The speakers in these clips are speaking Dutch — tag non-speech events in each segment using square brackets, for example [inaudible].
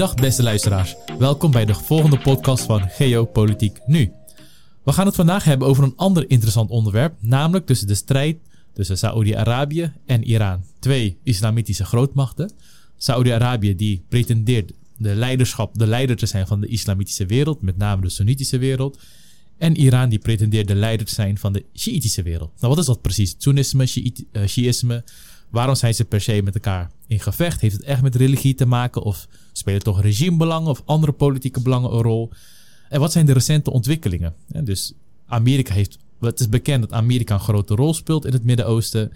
Goeiedag beste luisteraars. Welkom bij de volgende podcast van Geopolitiek Nu. We gaan het vandaag hebben over een ander interessant onderwerp, namelijk tussen de strijd tussen Saoedi-Arabië en Iran. Twee islamitische grootmachten. Saoedi-Arabië die pretendeert de leiderschap, de leider te zijn van de islamitische wereld, met name de Soenitische wereld. En Iran die pretendeert de leider te zijn van de Shiïtische wereld. Nou, wat is dat precies? Soenisme, eh, Shiïsme. Waarom zijn ze per se met elkaar in gevecht? Heeft het echt met religie te maken? Of spelen toch regimebelangen of andere politieke belangen een rol? En wat zijn de recente ontwikkelingen? Dus Amerika heeft. Het is bekend dat Amerika een grote rol speelt in het Midden-Oosten.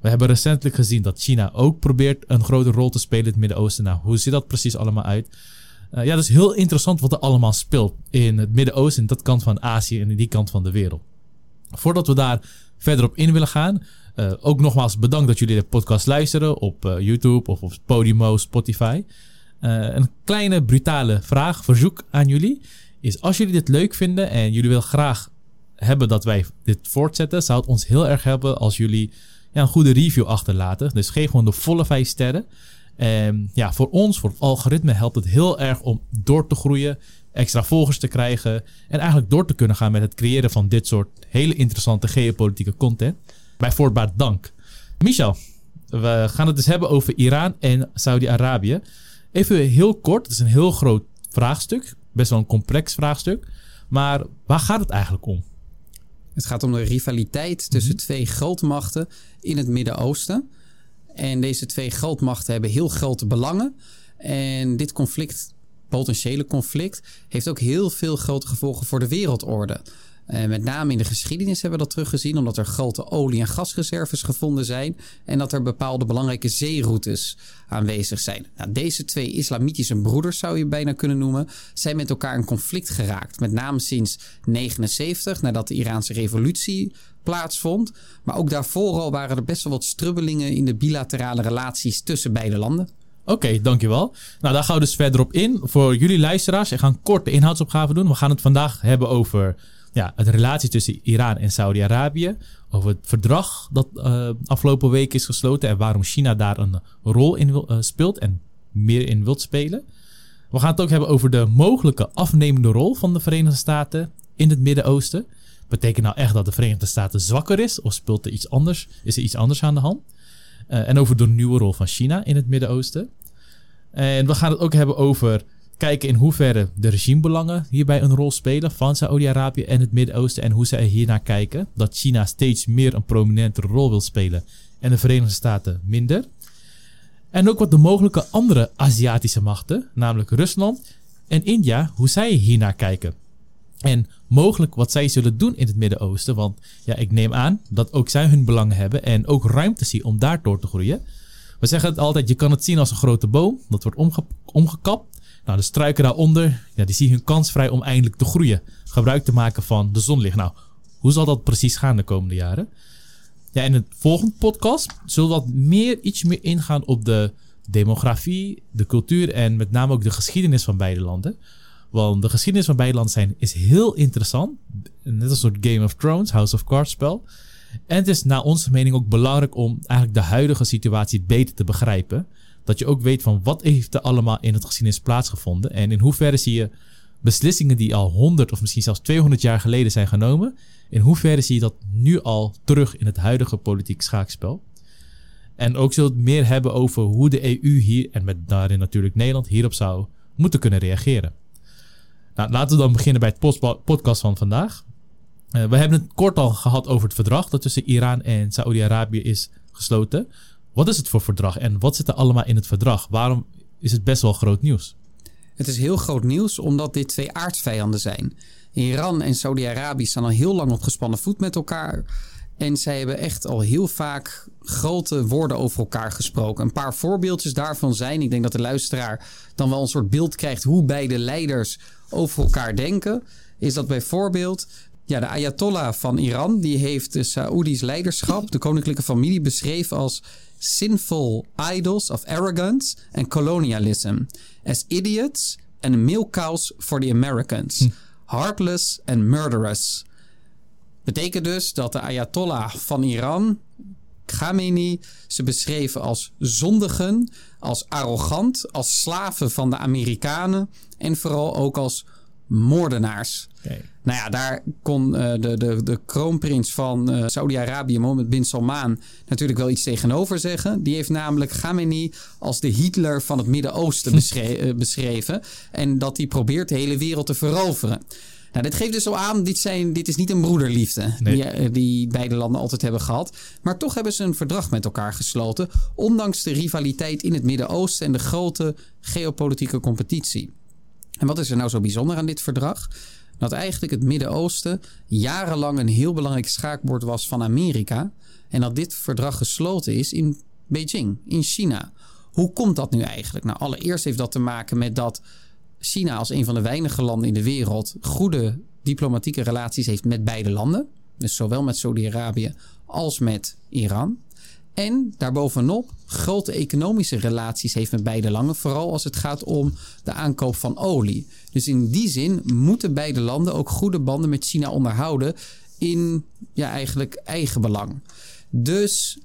We hebben recentelijk gezien dat China ook probeert een grote rol te spelen in het Midden-Oosten. Nou, hoe ziet dat precies allemaal uit? Uh, ja, dat is heel interessant wat er allemaal speelt in het Midden-Oosten, in dat kant van Azië en in die kant van de wereld. Voordat we daar verder op in willen gaan, uh, ook nogmaals bedankt dat jullie de podcast luisteren op uh, YouTube of op Podimo, Spotify. Een kleine brutale vraag, verzoek aan jullie is als jullie dit leuk vinden en jullie willen graag hebben dat wij dit voortzetten, zou het ons heel erg helpen als jullie ja, een goede review achterlaten. Dus geef gewoon de volle 5 sterren. En ja, voor ons, voor het algoritme, helpt het heel erg om door te groeien, extra volgers te krijgen en eigenlijk door te kunnen gaan met het creëren van dit soort hele interessante geopolitieke content. Bij voortbaar dank. Michel, we gaan het dus hebben over Iran en Saudi-Arabië. Even heel kort, het is een heel groot vraagstuk, best wel een complex vraagstuk. Maar waar gaat het eigenlijk om? Het gaat om de rivaliteit tussen mhm. twee grootmachten in het Midden-Oosten. En deze twee grootmachten hebben heel grote belangen. En dit conflict, potentiële conflict, heeft ook heel veel grote gevolgen voor de wereldorde. En met name in de geschiedenis hebben we dat teruggezien, omdat er grote olie- en gasreserves gevonden zijn en dat er bepaalde belangrijke zeeroutes aanwezig zijn. Nou, deze twee islamitische broeders, zou je bijna kunnen noemen, zijn met elkaar in conflict geraakt. Met name sinds 79, nadat de Iraanse revolutie plaatsvond. Maar ook daarvoor al waren er best wel wat strubbelingen in de bilaterale relaties tussen beide landen. Oké, dankjewel. Nou, daar gaan we dus verder op in. Voor jullie luisteraars, ik ga een korte inhoudsopgave doen. We gaan het vandaag hebben over ja, de relatie tussen Iran en Saudi-Arabië. Over het verdrag dat uh, afgelopen week is gesloten en waarom China daar een rol in uh, speelt en meer in wilt spelen. We gaan het ook hebben over de mogelijke afnemende rol van de Verenigde Staten in het Midden-Oosten. Betekent nou echt dat de Verenigde Staten zwakker is of speelt er iets anders? Is er iets anders aan de hand? Uh, en over de nieuwe rol van China in het Midden-Oosten. En we gaan het ook hebben over kijken in hoeverre de regimebelangen hierbij een rol spelen van Saoedi-Arabië en het Midden-Oosten en hoe zij hiernaar kijken. Dat China steeds meer een prominentere rol wil spelen en de Verenigde Staten minder. En ook wat de mogelijke andere Aziatische machten, namelijk Rusland en India, hoe zij hiernaar kijken. En mogelijk wat zij zullen doen in het Midden-Oosten. Want ja, ik neem aan dat ook zij hun belangen hebben en ook ruimte zien om daar door te groeien. We zeggen het altijd, je kan het zien als een grote boom. Dat wordt omge omgekapt. Nou, de struiken daaronder, ja, die zien hun kans vrij om eindelijk te groeien. Gebruik te maken van de zonlicht. Nou, hoe zal dat precies gaan de komende jaren? Ja, in het volgende podcast zullen we wat meer, iets meer ingaan op de demografie, de cultuur en met name ook de geschiedenis van beide landen. Want de geschiedenis van beide landen zijn, is heel interessant. Net als een soort Game of Thrones, House of Cards spel. En het is naar onze mening ook belangrijk om eigenlijk de huidige situatie beter te begrijpen. Dat je ook weet van wat heeft er allemaal in het geschiedenis plaatsgevonden. En in hoeverre zie je beslissingen die al 100 of misschien zelfs 200 jaar geleden zijn genomen. In hoeverre zie je dat nu al terug in het huidige politiek schaakspel. En ook het meer hebben over hoe de EU hier, en met daarin natuurlijk Nederland, hierop zou moeten kunnen reageren. Nou, laten we dan beginnen bij het podcast van vandaag. Uh, we hebben het kort al gehad over het verdrag dat tussen Iran en Saoedi-Arabië is gesloten. Wat is het voor verdrag en wat zit er allemaal in het verdrag? Waarom is het best wel groot nieuws? Het is heel groot nieuws omdat dit twee aardsvijanden zijn. Iran en Saudi-Arabië staan al heel lang op gespannen voet met elkaar. En zij hebben echt al heel vaak grote woorden over elkaar gesproken. Een paar voorbeeldjes daarvan zijn. Ik denk dat de luisteraar dan wel een soort beeld krijgt hoe beide leiders over elkaar denken. Is dat bijvoorbeeld ja, de Ayatollah van Iran die heeft de Saoedi's leiderschap, de koninklijke familie, beschreven als sinful idols of arrogance and colonialism, as idiots and milk cows for the Americans, hm. heartless and murderous. Betekent dus dat de Ayatollah van Iran Khamenei ze beschreven als zondigen, als arrogant, als slaven van de Amerikanen en vooral ook als moordenaars. Nou ja, daar kon uh, de, de, de kroonprins van uh, Saudi-Arabië, Mohammed bin Salman, natuurlijk wel iets tegenover zeggen. Die heeft namelijk Khamenei als de Hitler van het Midden-Oosten [laughs] beschre beschreven. En dat hij probeert de hele wereld te veroveren. Nou, dit geeft dus al aan, dit, zijn, dit is niet een broederliefde die, die beide landen altijd hebben gehad. Maar toch hebben ze een verdrag met elkaar gesloten, ondanks de rivaliteit in het Midden-Oosten en de grote geopolitieke competitie. En wat is er nou zo bijzonder aan dit verdrag? Dat eigenlijk het Midden-Oosten jarenlang een heel belangrijk schaakbord was van Amerika. En dat dit verdrag gesloten is in Beijing, in China. Hoe komt dat nu eigenlijk? Nou, allereerst heeft dat te maken met dat China als een van de weinige landen in de wereld goede diplomatieke relaties heeft met beide landen. Dus zowel met Saudi-Arabië als met Iran. En daarbovenop grote economische relaties heeft met beide landen. Vooral als het gaat om de aankoop van olie. Dus in die zin moeten beide landen ook goede banden met China onderhouden. In ja, eigenlijk eigen belang. Dus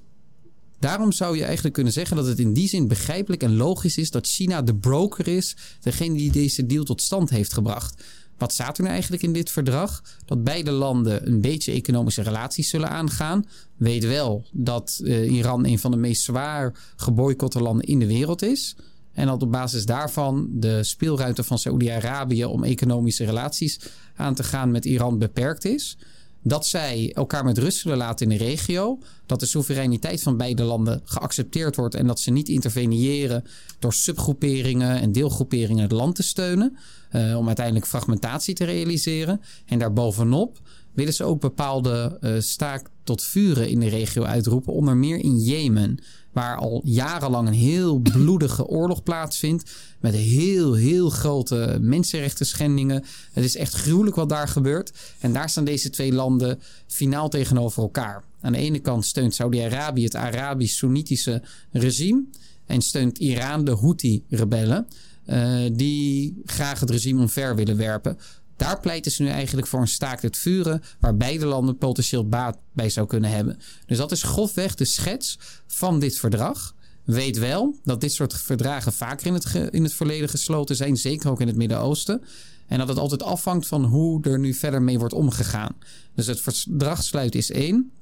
daarom zou je eigenlijk kunnen zeggen dat het in die zin begrijpelijk en logisch is dat China de broker is. Degene die deze deal tot stand heeft gebracht. Wat staat er nu eigenlijk in dit verdrag? Dat beide landen een beetje economische relaties zullen aangaan. Weet wel dat uh, Iran een van de meest zwaar geboycotte landen in de wereld is. En dat op basis daarvan de speelruimte van Saoedi-Arabië om economische relaties aan te gaan met Iran beperkt is. Dat zij elkaar met rust zullen laten in de regio. Dat de soevereiniteit van beide landen geaccepteerd wordt. En dat ze niet interveneren door subgroeperingen en deelgroeperingen het land te steunen. Uh, om uiteindelijk fragmentatie te realiseren. En daarbovenop willen ze ook bepaalde uh, staak tot vuren in de regio uitroepen. Onder meer in Jemen, waar al jarenlang een heel bloedige oorlog plaatsvindt. Met heel, heel grote mensenrechten schendingen. Het is echt gruwelijk wat daar gebeurt. En daar staan deze twee landen finaal tegenover elkaar. Aan de ene kant steunt Saudi-Arabië het Arabisch-Soenitische regime. En steunt Iran de Houthi-rebellen. Uh, die graag het regime omver willen werpen. Daar pleiten ze nu eigenlijk voor een staakt het vuren, waar beide landen potentieel baat bij zou kunnen hebben. Dus dat is grofweg de schets van dit verdrag. Weet wel dat dit soort verdragen vaker in het, in het verleden gesloten zijn, zeker ook in het Midden-Oosten. En dat het altijd afhangt van hoe er nu verder mee wordt omgegaan. Dus het verdrag sluit is één.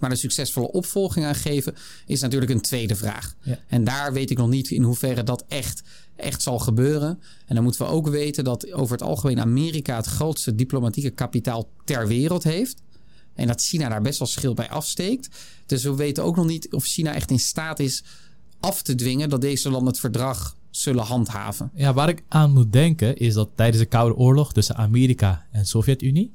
Maar de succesvolle opvolging aan geven is natuurlijk een tweede vraag. Ja. En daar weet ik nog niet in hoeverre dat echt echt zal gebeuren. En dan moeten we ook weten dat over het algemeen Amerika het grootste diplomatieke kapitaal ter wereld heeft. En dat China daar best wel schil bij afsteekt. Dus we weten ook nog niet of China echt in staat is af te dwingen dat deze landen het verdrag zullen handhaven. Ja, waar ik aan moet denken is dat tijdens de Koude Oorlog tussen Amerika en Sovjet-Unie.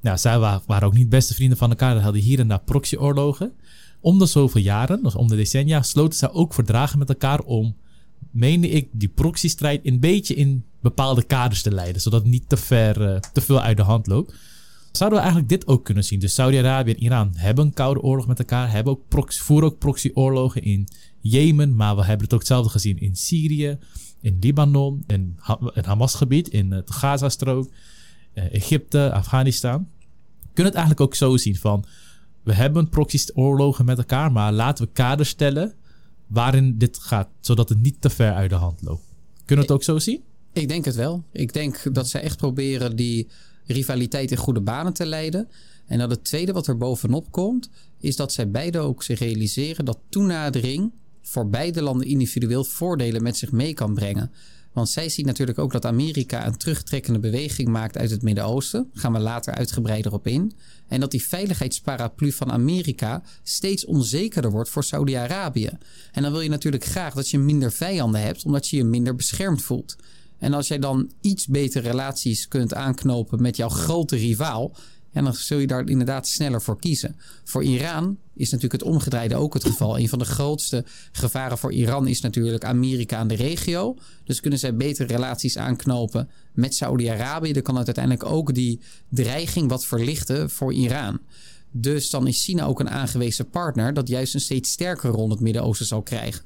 Nou, zij waren ook niet beste vrienden van elkaar. Ze hadden hier en daar proxyoorlogen. Om de zoveel jaren, dus om de decennia, sloten zij ook verdragen met elkaar om meende ik die proxystrijd een beetje in bepaalde kaders te leiden, zodat het niet te ver, uh, te veel uit de hand loopt. Zouden we eigenlijk dit ook kunnen zien? Dus Saudi-Arabië en Iran hebben een koude oorlog met elkaar, hebben ook proxy, voeren ook proxyoorlogen in Jemen, maar we hebben het ook hetzelfde gezien in Syrië, in Libanon, in het Hamasgebied, in het Gazastrook, Egypte, Afghanistan. We kunnen het eigenlijk ook zo zien van, we hebben proxyoorlogen met elkaar, maar laten we kaders stellen waarin dit gaat, zodat het niet te ver uit de hand loopt. Kunnen we het ook zo zien? Ik denk het wel. Ik denk dat ze echt proberen die rivaliteit in goede banen te leiden. En dat het tweede wat er bovenop komt, is dat zij beide ook zich realiseren dat toenadering voor beide landen individueel voordelen met zich mee kan brengen. Want zij zien natuurlijk ook dat Amerika een terugtrekkende beweging maakt uit het Midden-Oosten. Gaan we later uitgebreider op in. En dat die veiligheidsparaplu van Amerika steeds onzekerder wordt voor Saudi-Arabië. En dan wil je natuurlijk graag dat je minder vijanden hebt, omdat je je minder beschermd voelt. En als jij dan iets betere relaties kunt aanknopen met jouw grote rivaal, en dan zul je daar inderdaad sneller voor kiezen. Voor Iran is natuurlijk het omgedraaide ook het geval. Een van de grootste gevaren voor Iran is natuurlijk Amerika en de regio. Dus kunnen zij betere relaties aanknopen met Saudi-Arabië. Dan kan het uiteindelijk ook die dreiging wat verlichten voor Iran. Dus dan is China ook een aangewezen partner dat juist een steeds sterkere rol in het Midden-Oosten zal krijgen.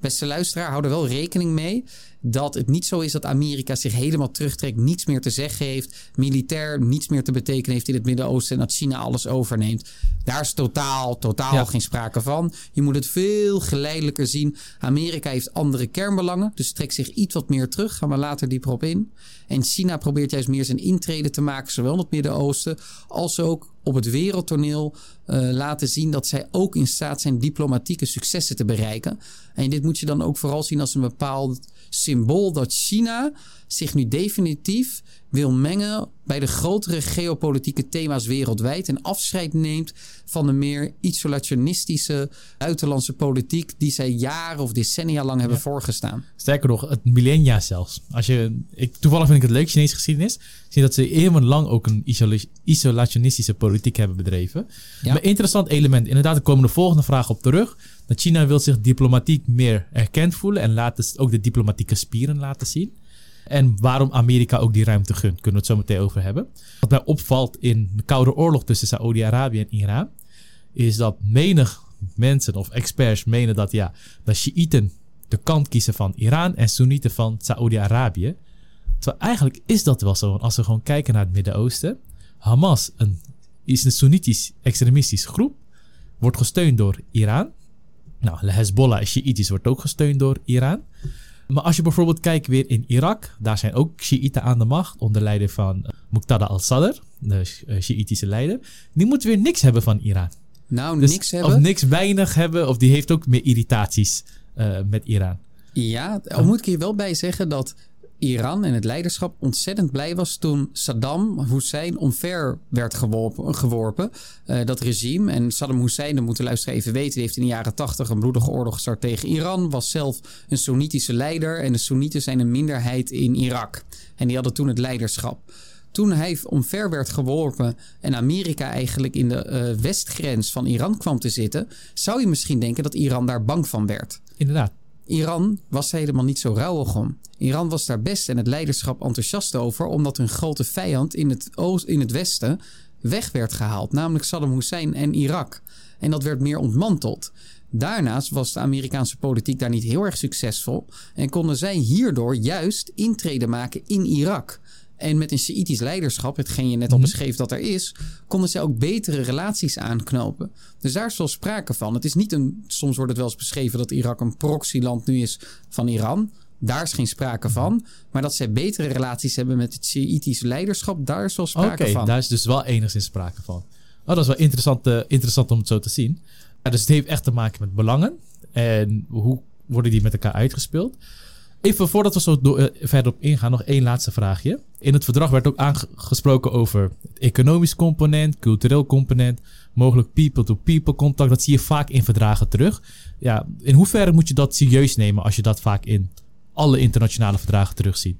Beste luisteraar, hou er wel rekening mee. Dat het niet zo is dat Amerika zich helemaal terugtrekt, niets meer te zeggen heeft, militair niets meer te betekenen heeft in het Midden-Oosten en dat China alles overneemt. Daar is totaal, totaal geen sprake van. Je moet het veel geleidelijker zien. Amerika heeft andere kernbelangen, dus trekt zich iets wat meer terug. Gaan we later dieper op in. En China probeert juist meer zijn intrede te maken, zowel in het Midden-Oosten als ook op het wereldtoneel uh, laten zien dat zij ook in staat zijn diplomatieke successen te bereiken. En dit moet je dan ook vooral zien als een bepaald symbool dat China zich nu definitief wil mengen bij de grotere geopolitieke thema's wereldwijd en afscheid neemt van de meer isolationistische buitenlandse politiek die zij jaren of decennia lang hebben voorgestaan. Sterker nog, het millennia zelfs. Als je, ik, toevallig vind ik het leuk Chinese geschiedenis, zie dat ze eeuwenlang lang ook een isolationistische politiek hebben bedreven. Ja. Een interessant element, inderdaad, er komen de volgende vragen op terug. Dat China wil zich diplomatiek meer erkend voelen en laat ook de diplomatieke spieren laten zien. En waarom Amerika ook die ruimte gunt, kunnen we het zo meteen over hebben. Wat mij opvalt in de Koude Oorlog tussen Saoedi-Arabië en Iran, is dat menig mensen of experts menen dat ja, dat Shiiten de kant kiezen van Iran en Soenieten van Saoedi-Arabië. Terwijl eigenlijk is dat wel zo. Als we gewoon kijken naar het Midden-Oosten, Hamas een, is een Soenitisch extremistisch groep, wordt gesteund door Iran. Nou, Hezbollah, Shiitisch, wordt ook gesteund door Iran. Maar als je bijvoorbeeld kijkt weer in Irak, daar zijn ook Shiiten aan de macht onder leiding van uh, Muqtada al-Sadr, de uh, Shiïtische leider. Die moet weer niks hebben van Iran. Nou, dus niks hebben. Of niks weinig hebben, of die heeft ook meer irritaties uh, met Iran. Ja, al moet ik hier wel bij zeggen dat Iran en het leiderschap ontzettend blij was toen Saddam Hussein omver werd geworpen. geworpen uh, dat regime. En Saddam Hussein, dat moeten luisteren even weten, die heeft in de jaren tachtig een bloedige oorlog gestart tegen Iran. Was zelf een Soenitische leider. En de Soenieten zijn een minderheid in Irak. En die hadden toen het leiderschap. Toen hij omver werd geworpen en Amerika eigenlijk in de uh, westgrens van Iran kwam te zitten, zou je misschien denken dat Iran daar bang van werd. Inderdaad. Iran was helemaal niet zo rouwig om. Iran was daar best en het leiderschap enthousiast over, omdat hun grote vijand in het, oost, in het westen weg werd gehaald, namelijk Saddam Hussein en Irak. En dat werd meer ontmanteld. Daarnaast was de Amerikaanse politiek daar niet heel erg succesvol en konden zij hierdoor juist intrede maken in Irak. En met een Sjiitisch leiderschap, hetgeen je net al mhm. beschreef dat er is, konden ze ook betere relaties aanknopen. Dus daar is wel sprake van. Het is niet een, soms wordt het wel eens beschreven dat Irak een proxyland nu is van Iran. Daar is geen sprake van. Maar dat zij betere relaties hebben met het Sjiitisch leiderschap, daar is wel sprake van. Oké, daar is dus wel enigszins sprake van. Oh, dat is wel interessant, uh, interessant om het zo te zien. Ja, dus het heeft echt te maken met belangen. En hoe worden die met elkaar uitgespeeld? Even voordat we zo uh, verder op ingaan, nog één laatste vraagje. In het verdrag werd ook aangesproken over het economisch component, cultureel component, mogelijk people-to-people contact. Dat zie je vaak in verdragen terug. Ja, in hoeverre moet je dat serieus nemen als je dat vaak in alle internationale verdragen terugziet?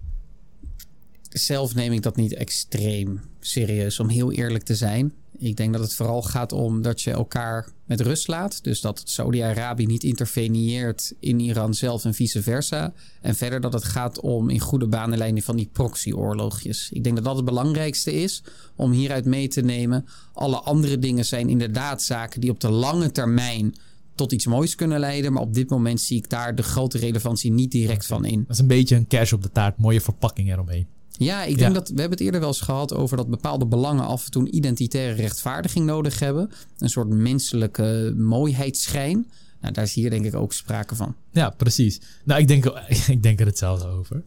Zelf neem ik dat niet extreem serieus, om heel eerlijk te zijn. Ik denk dat het vooral gaat om dat je elkaar met rust laat. Dus dat Saudi-Arabië niet interveneert in Iran zelf en vice versa. En verder dat het gaat om in goede banenlijnen van die proxyoorlogjes. Ik denk dat dat het belangrijkste is om hieruit mee te nemen. Alle andere dingen zijn inderdaad zaken die op de lange termijn tot iets moois kunnen leiden. Maar op dit moment zie ik daar de grote relevantie niet direct van in. Dat is een beetje een kers op de taart, mooie verpakking eromheen. Ja, ik denk dat we hebben het eerder wel eens gehad over dat bepaalde belangen af en toe een identitaire rechtvaardiging nodig hebben. Een soort menselijke mooiheidsschijn. Nou, daar is hier denk ik ook sprake van. Ja, precies. Nou, ik denk, [laughs] ik denk er hetzelfde over.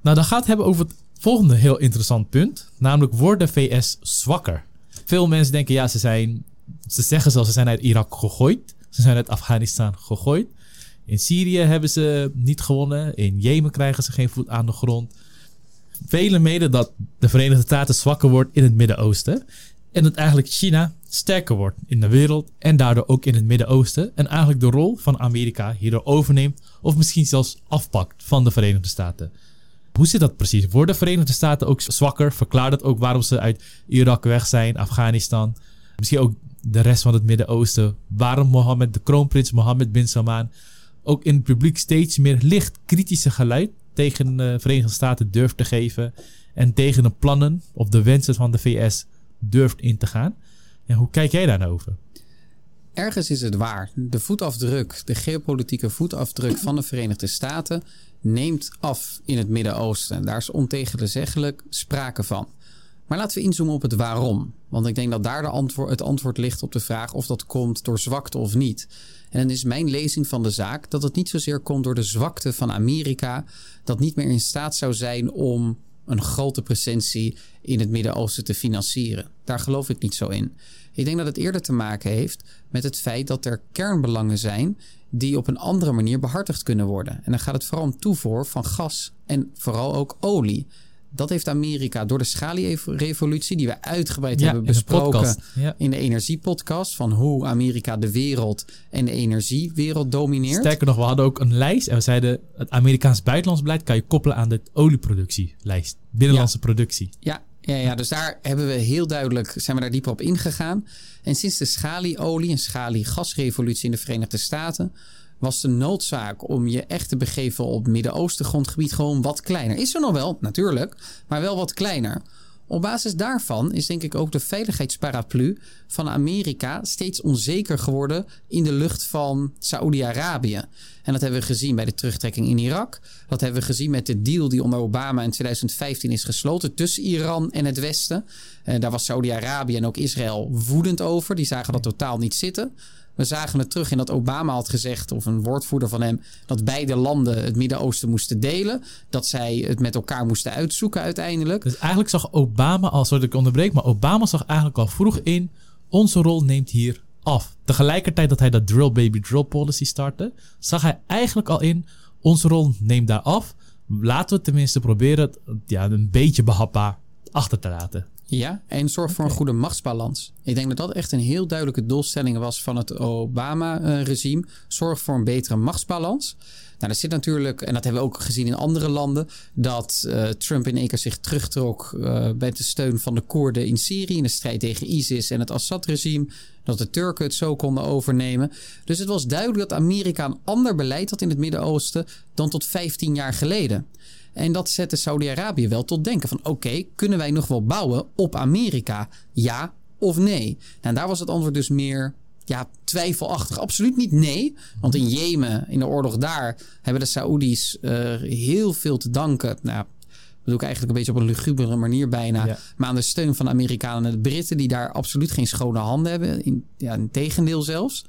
Nou, dan gaat het hebben over het volgende heel interessant punt. Namelijk, wordt de VS zwakker? Veel mensen denken, ja, ze zijn... Ze zeggen zelfs, ze zijn uit Irak gegooid. Ze zijn uit Afghanistan gegooid. In Syrië hebben ze niet gewonnen. In Jemen krijgen ze geen voet aan de grond velen mede dat de Verenigde Staten zwakker wordt in het Midden-Oosten. En dat eigenlijk China sterker wordt in de wereld en daardoor ook in het Midden-Oosten. En eigenlijk de rol van Amerika hierdoor overneemt of misschien zelfs afpakt van de Verenigde Staten. Hoe zit dat precies? Worden de Verenigde Staten ook zwakker? Verklaart dat ook waarom ze uit Irak weg zijn, Afghanistan? Misschien ook de rest van het Midden-Oosten. Waarom Mohammed, de kroonprins Mohammed bin Salman, ook in het publiek steeds meer licht kritische geluid tegen de Verenigde Staten durft te geven. En tegen de plannen of de wensen van de VS durft in te gaan. En hoe kijk jij daar nou over? ergens is het waar. De voetafdruk, de geopolitieke voetafdruk van de Verenigde Staten neemt af in het Midden-Oosten. Daar is ontegenzeggelijk sprake van. Maar laten we inzoomen op het waarom. Want ik denk dat daar de antwoord, het antwoord ligt op de vraag of dat komt door zwakte of niet. En dan is mijn lezing van de zaak dat het niet zozeer komt door de zwakte van Amerika, dat niet meer in staat zou zijn om een grote presentie in het Midden-Oosten te financieren. Daar geloof ik niet zo in. Ik denk dat het eerder te maken heeft met het feit dat er kernbelangen zijn die op een andere manier behartigd kunnen worden. En dan gaat het vooral om toevoer van gas en vooral ook olie. Dat heeft Amerika door de schalierevolutie, die we uitgebreid hebben besproken in de, energiepodcast, van hoe Amerika de wereld en de energiewereld domineert. Sterker nog, we hadden ook een lijst en we zeiden het Amerikaans buitenlands beleid kan je koppelen aan de olieproductielijst, binnenlandse productie. Ja, ja, ja, dus daar hebben we heel duidelijk, zijn we daar dieper op ingegaan. En sinds de schalieolie en schaliegasrevolutie in de Verenigde Staten was de noodzaak om je echt te begeven op Midden-Oosten grondgebied gewoon wat kleiner. Is er nog wel, natuurlijk, maar wel wat kleiner. Op basis daarvan is denk ik ook de veiligheidsparaplu van Amerika steeds onzeker geworden in de lucht van Saoedi-Arabië. En dat hebben we gezien bij de terugtrekking in Irak. Dat hebben we gezien met de deal die onder Obama in 2015 is gesloten tussen Iran en het Westen. En daar was Saudi-Arabië en ook Israël woedend over. Die zagen dat totaal niet zitten. We zagen het terug in dat Obama had gezegd, of een woordvoerder van hem, dat beide landen het Midden-Oosten moesten delen. Dat zij het met elkaar moesten uitzoeken uiteindelijk. Dus eigenlijk zag Obama, al sorry ik onderbreek, maar Obama zag eigenlijk al vroeg in, onze rol neemt hier af. Tegelijkertijd dat hij dat drill baby drill policy startte, zag hij eigenlijk al in, onze rol neemt daar af. Laten we tenminste proberen het ja, een beetje behapbaar achter te laten. Ja, en zorg voor een goede machtsbalans. Ik denk dat dat echt een heel duidelijke doelstelling was van het Obama-regime. Zorg voor een betere machtsbalans. Nou, er zit natuurlijk, en dat hebben we ook gezien in andere landen, dat uh, Trump in één keer zich terugtrok uh, bij de steun van de Koerden in Syrië in de strijd tegen ISIS en het Assad-regime. Dat de Turken het zo konden overnemen. Dus het was duidelijk dat Amerika een ander beleid had in het Midden-Oosten dan tot 15 jaar geleden. En dat zette Saudi-Arabië wel tot denken van oké, kunnen wij nog wel bouwen op Amerika? Ja of nee? En daar was het antwoord dus meer ja, twijfelachtig. Absoluut niet nee. Want in Jemen, in de oorlog daar, hebben de Saoedi's uh, heel veel te danken. Nou, dat doe ik eigenlijk een beetje op een lugubere manier bijna. Maar aan de steun van de Amerikanen en de Britten, die daar absoluut geen schone handen hebben. In, ja, in tegendeel zelfs.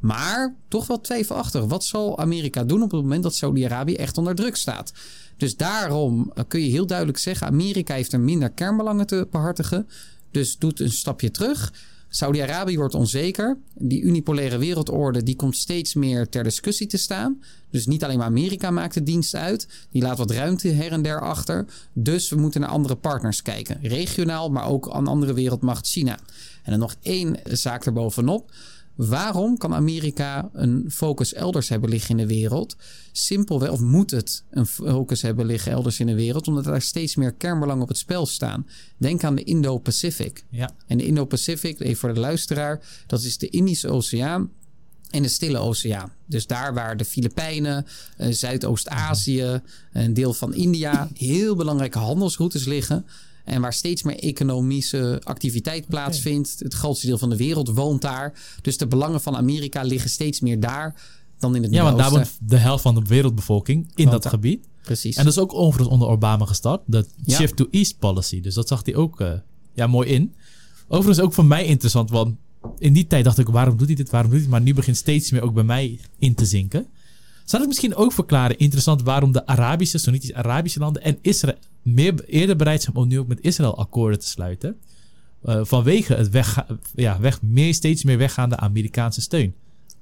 Maar toch wel twijfelachtig. Wat zal Amerika doen op het moment dat Saudi-Arabië echt onder druk staat? Dus daarom eh, kun je heel duidelijk zeggen: Amerika heeft er minder kernbelangen te behartigen. Dus doet een stapje terug. Saudi-Arabië wordt onzeker. Die unipolaire wereldorde die komt steeds meer ter discussie te staan. Dus niet alleen maar Amerika maakt de dienst uit. Die laat wat ruimte her en der achter. Dus we moeten naar andere partners kijken. Regionaal, maar ook aan andere wereldmacht China. En dan nog één zaak erbovenop. Waarom kan Amerika een focus elders hebben liggen in de wereld? Simpelweg, of moet het een focus hebben liggen elders in de wereld? Omdat er steeds meer kernbelangen op het spel staan. Denk aan de Indo-Pacific. Ja. En de Indo-Pacific, even voor de luisteraar, dat is de Indische Oceaan en de Stille Oceaan. Dus daar waar de Filipijnen, eh, Zuidoost-Azië, een deel van India heel belangrijke handelsroutes liggen. En waar steeds meer economische activiteit plaatsvindt. Het grootste deel van de wereld woont daar. Dus de belangen van Amerika liggen steeds meer daar dan in het Ja, want daar woont de helft van de wereldbevolking in dat gebied. Precies. En dat is ook overigens onder Obama gestart. De Shift to East policy. Dus dat zag hij ook uh, ja, mooi in. Overigens ook voor mij interessant. Want in die tijd dacht ik, waarom doet hij dit? Waarom doet hij dit? Maar nu begint steeds meer ook bij mij in te zinken. Zou het misschien ook verklaren, interessant, waarom de Arabische, Soenitische Arabische landen en Israël meer eerder bereid zijn om nu ook met Israël akkoorden te sluiten? Uh, vanwege het weg, ja, weg, meer, steeds meer weggaande Amerikaanse steun.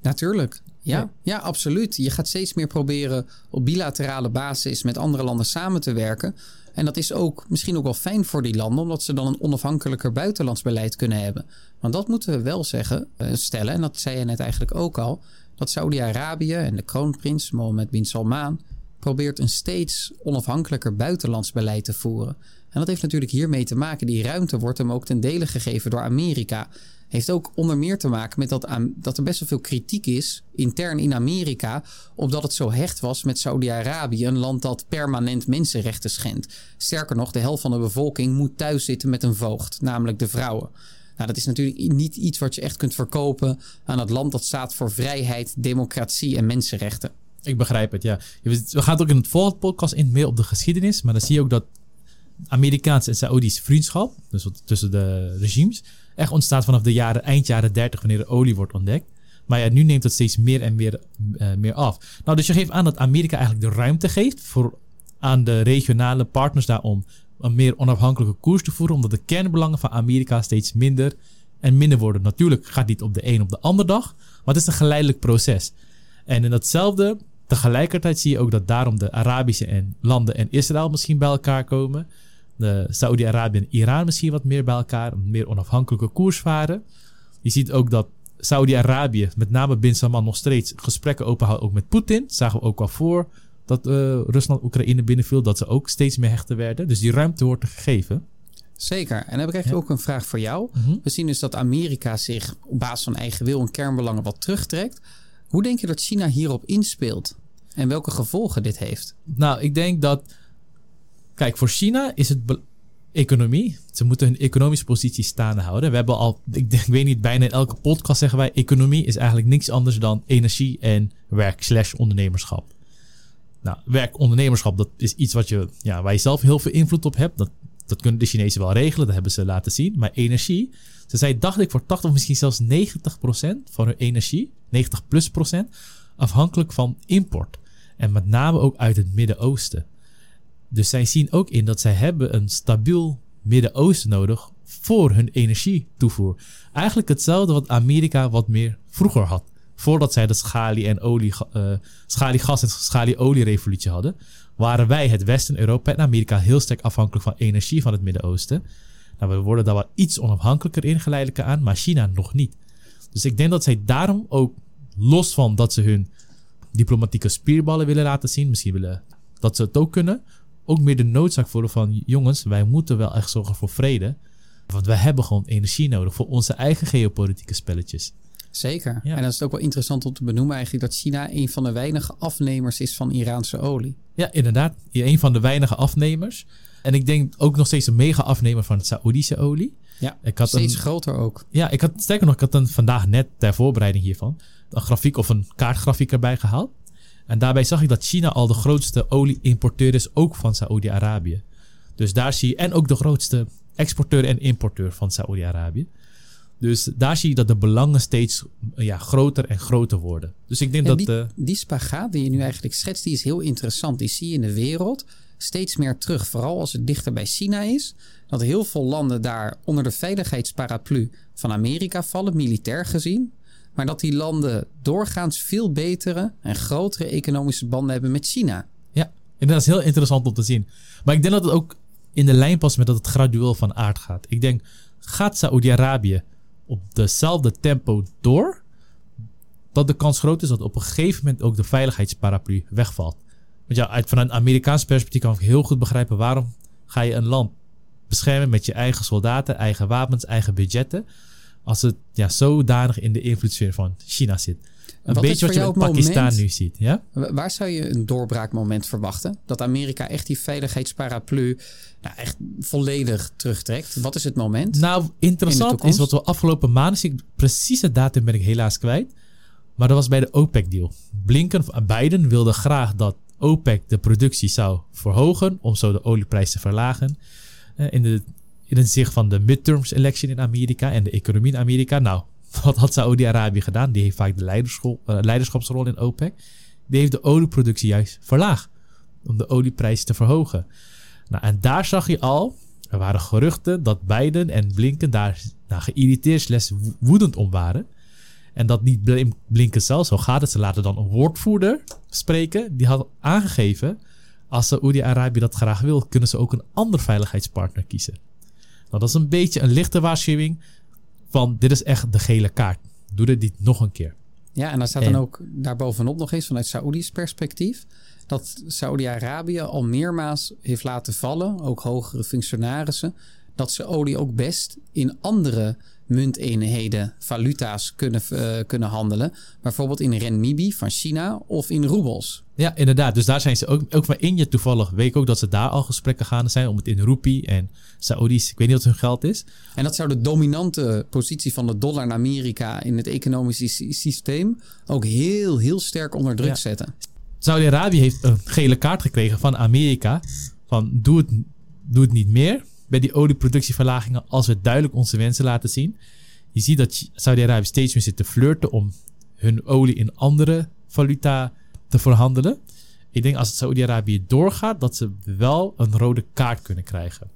Natuurlijk. Ja, ja, absoluut. Je gaat steeds meer proberen op bilaterale basis met andere landen samen te werken. En dat is ook misschien ook wel fijn voor die landen, omdat ze dan een onafhankelijker buitenlands beleid kunnen hebben. Want dat moeten we wel zeggen, uh, stellen, en dat zei je net eigenlijk ook al dat Saudi-Arabië en de kroonprins Mohammed bin Salman probeert een steeds onafhankelijker buitenlands beleid te voeren. En dat heeft natuurlijk hiermee te maken. Die ruimte wordt hem ook ten dele gegeven door Amerika. Heeft ook onder meer te maken met dat, dat er best wel veel kritiek is intern in Amerika. Omdat het zo hecht was met Saudi-Arabië, een land dat permanent mensenrechten schendt. Sterker nog, de helft van de bevolking moet thuis zitten met een voogd, namelijk de vrouwen. Nou, dat is natuurlijk niet iets wat je echt kunt verkopen aan het land dat staat voor vrijheid, democratie en mensenrechten. Ik begrijp het, ja. We gaan ook in het volgende podcast in meer op de geschiedenis. Maar dan zie je ook dat Amerikaans en Saoedisch vriendschap, dus tussen de regimes, echt ontstaat vanaf de jaren, eind jaren 30, wanneer de olie wordt ontdekt. Maar ja, nu neemt het steeds meer en meer, uh, meer af. Nou, dus je geeft aan dat Amerika eigenlijk de ruimte geeft voor aan de regionale partners daar om een meer onafhankelijke koers te voeren, omdat de kernbelangen van Amerika steeds minder en minder worden. Natuurlijk gaat niet op de een op de andere dag, maar het is een geleidelijk proces. En in datzelfde, tegelijkertijd zie je ook dat daarom de Arabische en landen en Israël misschien bij elkaar komen. De Saudi-Arabië en Iran misschien wat meer bij elkaar, een meer onafhankelijke koers varen. Je ziet ook dat Saudi-Arabië, met name Bin Salman, nog steeds gesprekken openhoudt ook met Poetin. Zagen we ook al voor dat uh, Rusland Oekraïne binnenviel, dat ze ook steeds meer hechten werden. Dus die ruimte wordt er gegeven. Zeker. En dan heb ik eigenlijk ook een vraag voor jou. Mhm. We zien dus dat Amerika zich op basis van eigen wil en kernbelangen wat terugtrekt. Hoe denk je dat China hierop inspeelt? En welke gevolgen dit heeft? Nou, ik denk dat. Kijk, voor China is het economie. Ze moeten hun economische positie staande houden. We hebben al, ik, denk, [laughs] ik weet niet, bijna in elke podcast zeggen wij: economie is eigenlijk niks anders dan energie en werk/slash ondernemerschap. Nou, werk-ondernemerschap, dat is iets wat je, ja, waar je zelf heel veel invloed op hebt. Dat, dat kunnen de Chinezen wel regelen, dat hebben ze laten zien. Maar energie, ze zijn, dacht ik, voor 80 of misschien zelfs 90 procent van hun energie, 90 plus procent, afhankelijk van import. En met name ook uit het Midden-Oosten. Dus zij zien ook in dat zij hebben een stabiel Midden-Oosten nodig voor hun energietoevoer. Eigenlijk hetzelfde wat Amerika wat meer vroeger had voordat zij de schalie- en olie, uh, schaliegas en schalieolie-revolutie hadden, waren wij, het Westen, Europa en Amerika, heel sterk afhankelijk van energie van het Midden-Oosten. Nou, we worden daar wel iets onafhankelijker in geleidelijk aan, maar China nog niet. Dus ik denk dat zij daarom ook, los van dat ze hun diplomatieke spierballen willen laten zien, misschien willen dat ze het ook kunnen, ook meer de noodzaak voelen van jongens, wij moeten wel echt zorgen voor vrede. Want wij hebben gewoon energie nodig voor onze eigen geopolitieke spelletjes. Zeker. En dat is ook wel interessant om te benoemen eigenlijk dat China een van de weinige afnemers is van Iraanse olie. Ja, inderdaad. Een van de weinige afnemers. En ik denk ook nog steeds een mega afnemer van het Saoedische olie. Ja, ik had steeds groter ook. Ja, ik had sterker nog, ik had een, vandaag net ter voorbereiding hiervan een grafiek of een kaartgrafiek erbij gehaald. En daarbij zag ik dat China al de grootste olie-importeur is, ook van Saoedi-Arabië. Dus daar zie je, en ook de grootste exporteur en importeur van Saoedi-Arabië. Dus daar zie je dat de belangen steeds ja, groter en groter worden. Dus ik denk dat. Die, uh, die spagaat die je nu eigenlijk schetst, die is heel interessant. Die zie je in de wereld steeds meer terug. Vooral als het dichter bij China is. Dat heel veel landen daar onder de veiligheidsparaplu van Amerika vallen, militair gezien. Maar dat die landen doorgaans veel betere en grotere economische banden hebben met China. Ja, en dat is heel interessant om te zien. Maar ik denk dat het ook in de lijn past met dat het gradueel van aard gaat. Ik denk, gaat Saoedi-Arabië op dezelfde tempo door, dat de kans groot is dat op een gegeven moment ook de veiligheidsparaplu wegvalt. Want ja, uit, vanuit een Amerikaans perspectief kan ik heel goed begrijpen waarom ga je een land beschermen met je eigen soldaten, eigen wapens, eigen budgetten, als het ja, zodanig in de invloedssfeer van China zit. Een wat beetje wat je met Pakistan nu ziet. Ja? Waar zou je een doorbraakmoment verwachten? Dat Amerika echt die veiligheidsparaplu nou, echt volledig terugtrekt. Wat is het moment? Nou, interessant is wat we afgelopen maanden zien. Precies het datum ben ik helaas kwijt. Maar dat was bij de OPEC-deal. Blinken, Biden wilde graag dat OPEC de productie zou verhogen. Om zo de olieprijs te verlagen. Eh, in, de, in het zicht van de midterms election in Amerika en de economie in Amerika. Nou, [laughs] wat had Saudi-Arabië gedaan? Die heeft vaak de uh, leiderschapsrol in OPEC. Die heeft de olieproductie juist verlaagd. Om de olieprijs te verhogen. Nou, en daar zag je al, er waren geruchten dat Biden en Blinken daar nou, geïrriteerd slash woedend om waren. En dat niet Blinken zelf, zo gaat het. Ze laten dan een woordvoerder spreken. Die had aangegeven, als Saoedi-Arabië dat graag wil, kunnen ze ook een ander veiligheidspartner kiezen. Nou, dat is een beetje een lichte waarschuwing van dit is echt de gele kaart. Doe dit niet nog een keer. Ja, en dan staat dan ook daarbovenop nog eens vanuit Saoedi's perspectief dat Saudi-Arabië al meermaals heeft laten vallen, ook hogere functionarissen, dat ze olie ook best in andere munteenheden, valuta's kunnen, uh, kunnen handelen. Bijvoorbeeld in renminbi van China of in roebels. Ja, inderdaad. Dus daar zijn ze ook, ook van India toevallig. Weet ik ook dat ze daar al gesprekken gaande zijn om het in roepie en Saoedi's. Ik weet niet wat hun geld is. En dat zou de dominante positie van de dollar in Amerika in het economische systeem ook heel, heel sterk onder druk zetten. Saudi-Arabië heeft een gele kaart gekregen van Amerika. Van doe het, doe het niet meer bij die olieproductieverlagingen als we duidelijk onze wensen laten zien. Je ziet dat Saudi-Arabië steeds meer zit te flirten om hun olie in andere valuta te verhandelen. Ik denk als Saudi-Arabië doorgaat, dat ze wel een rode kaart kunnen krijgen.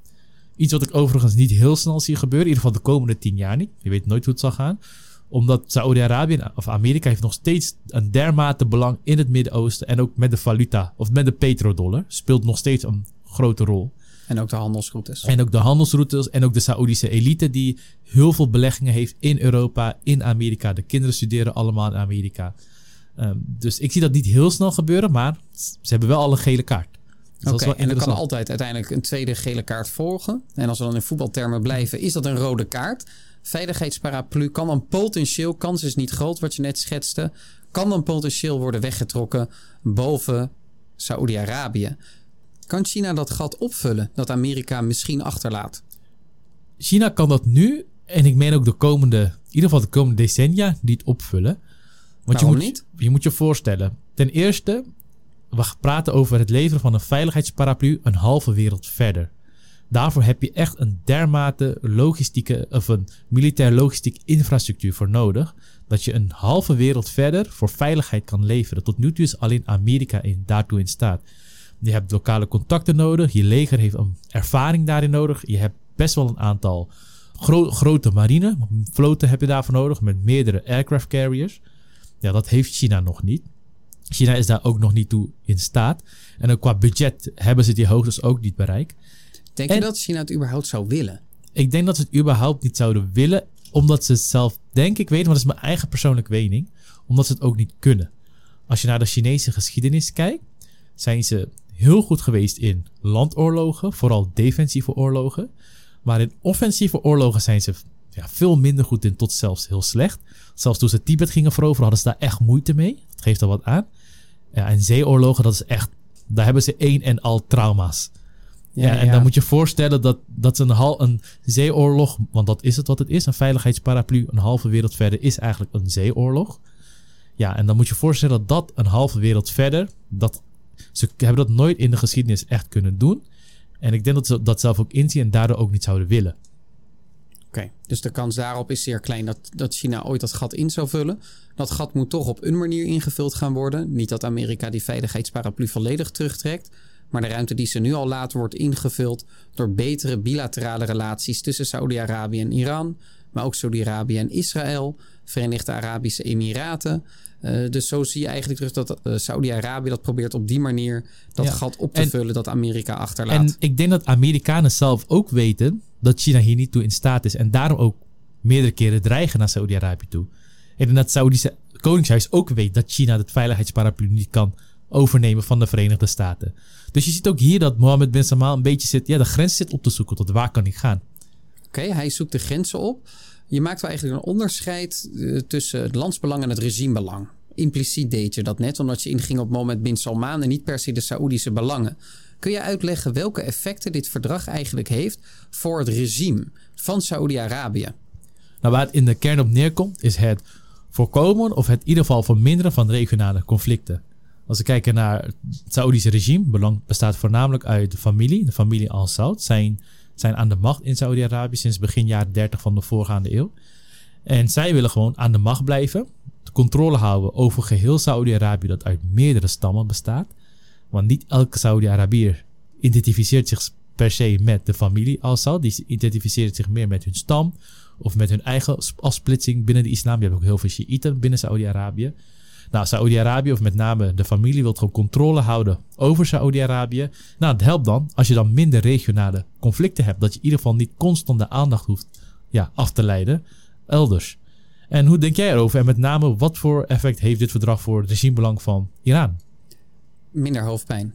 Iets wat ik overigens niet heel snel zie gebeuren, in ieder geval de komende tien jaar niet. Je weet nooit hoe het zal gaan. Omdat Saudi-Arabië of Amerika heeft nog steeds een dermate belang in het Midden-Oosten en ook met de valuta of met de petrodollar speelt nog steeds een grote rol. En ook de handelsroutes. En ook de handelsroutes en ook de Saoedische elite die heel veel beleggingen heeft in Europa, in Amerika. De kinderen studeren allemaal in Amerika. Ehm, dus ik zie dat niet heel snel gebeuren, maar ze hebben wel al een gele kaart. Dus Oké, en er kan altijd uiteindelijk een tweede gele kaart volgen. En als we dan in voetbaltermen blijven, is dat een rode kaart. Veiligheidsparaplu kan dan potentieel, kans is niet groot wat je net schetste, kan dan potentieel worden weggetrokken boven Saoedi-Arabië. Kan China dat gat opvullen dat Amerika misschien achterlaat? China kan dat nu en ik meen ook de komende, in ieder geval de komende decennia, niet opvullen. Want Waarom je moet, niet? Je moet je voorstellen. Ten eerste, we praten over het leveren van een veiligheidsparaplu een halve wereld verder. Daarvoor heb je echt een dermate logistieke of een militair logistiek infrastructuur voor nodig. Dat je een halve wereld verder voor veiligheid kan leveren. Tot nu toe is alleen Amerika in, daartoe in staat. Je hebt lokale contacten nodig. Je leger heeft een ervaring daarin nodig. Je hebt best wel een aantal grote marine. Floten heb je daarvoor nodig met meerdere aircraft carriers. Ja, dat heeft China nog niet. China is daar ook nog niet toe in staat. En ook qua budget hebben ze die hoogtes ook niet bereikt. Denk je dat China het überhaupt zou willen? Ik denk dat ze het überhaupt niet zouden willen. Omdat ze het zelf, denk ik, weten. Maar dat is mijn eigen persoonlijke mening. Omdat ze het ook niet kunnen. Als je naar de Chinese geschiedenis kijkt, zijn ze heel goed geweest in landoorlogen, vooral defensieve oorlogen. Maar in offensieve oorlogen zijn ze ja, veel minder goed in, tot zelfs heel slecht. Zelfs toen ze Tibet gingen veroveren, hadden ze daar echt moeite mee. Dat geeft al wat aan. Ja, en zeeoorlogen, dat is echt, daar hebben ze één en al trauma's. Ja, en dan moet je voorstellen dat, dat een, hal, een zeeoorlog, want dat is het wat het is, een veiligheidsparaplu, een halve wereld verder, is eigenlijk een zeeoorlog. Ja, en dan moet je voorstellen dat dat een halve wereld verder, dat ze hebben dat nooit in de geschiedenis echt kunnen doen. En ik denk dat ze dat zelf ook inzien en daardoor ook niet zouden willen. Oké, dus de kans daarop is zeer klein dat, dat China ooit dat gat in zou vullen. Dat gat moet toch op een manier ingevuld gaan worden. Niet dat Amerika die veiligheidsparaplu volledig terugtrekt. Maar de ruimte die ze nu al laat wordt ingevuld door betere bilaterale relaties tussen Saudi-Arabië en Iran. Maar ook Saudi-Arabië en Israël, Verenigde Arabische Emiraten. Uh, dus zo zie je eigenlijk terug dat uh, Saudi-Arabië dat probeert op die manier dat gat op te vullen dat Amerika achterlaat. En ik denk dat Amerikanen zelf ook weten dat China hier niet toe in staat is. En daarom ook meerdere keren dreigen naar Saudi-Arabië toe. En dat het Saoedische Koningshuis ook weet dat China het veiligheidsparaplu niet kan overnemen van de Verenigde Staten. Dus je ziet ook hier dat Mohammed bin Salman een beetje zit, ja, de grens zit op te zoeken tot waar kan ik gaan. Oké, hij zoekt de grenzen op. Je maakt wel eigenlijk een onderscheid uh, tussen het landsbelang en het regimebelang. Impliciet deed je dat net, omdat je inging op Mohammed bin Salman en niet per se de Saoedische belangen. Kun je uitleggen welke effecten dit verdrag eigenlijk heeft voor het regime van Saoedi-Arabië? Nou, waar het in de kern op neerkomt, is het voorkomen of het in ieder geval verminderen van regionale conflicten. Als we kijken naar het Saoedische regime, belang bestaat voornamelijk uit de familie, de familie Al-Saud, zijn, zijn aan de macht in Saoedi-Arabië sinds begin jaren 30 van de voorgaande eeuw. En zij willen gewoon aan de macht blijven, de controle houden over geheel Saoedi-Arabië dat uit meerdere stammen bestaat. Want niet elke Saudi-Arabier identificeert zich per se met de familie Al-Saud. Die identificeert zich meer met hun stam of met hun eigen afsplitsing binnen de islam. Je hebt ook heel veel Shiiten binnen Saudi-Arabië. Nou, Saudi-Arabië, of met name de familie, wil gewoon controle houden over Saudi-Arabië. Nou, het helpt dan als je dan minder regionale conflicten hebt. Dat je in ieder geval niet constant de aandacht hoeft ja, af te leiden elders. En hoe denk jij erover? En met name, wat voor effect heeft dit verdrag voor het regimebelang van Iran? Minder hoofdpijn.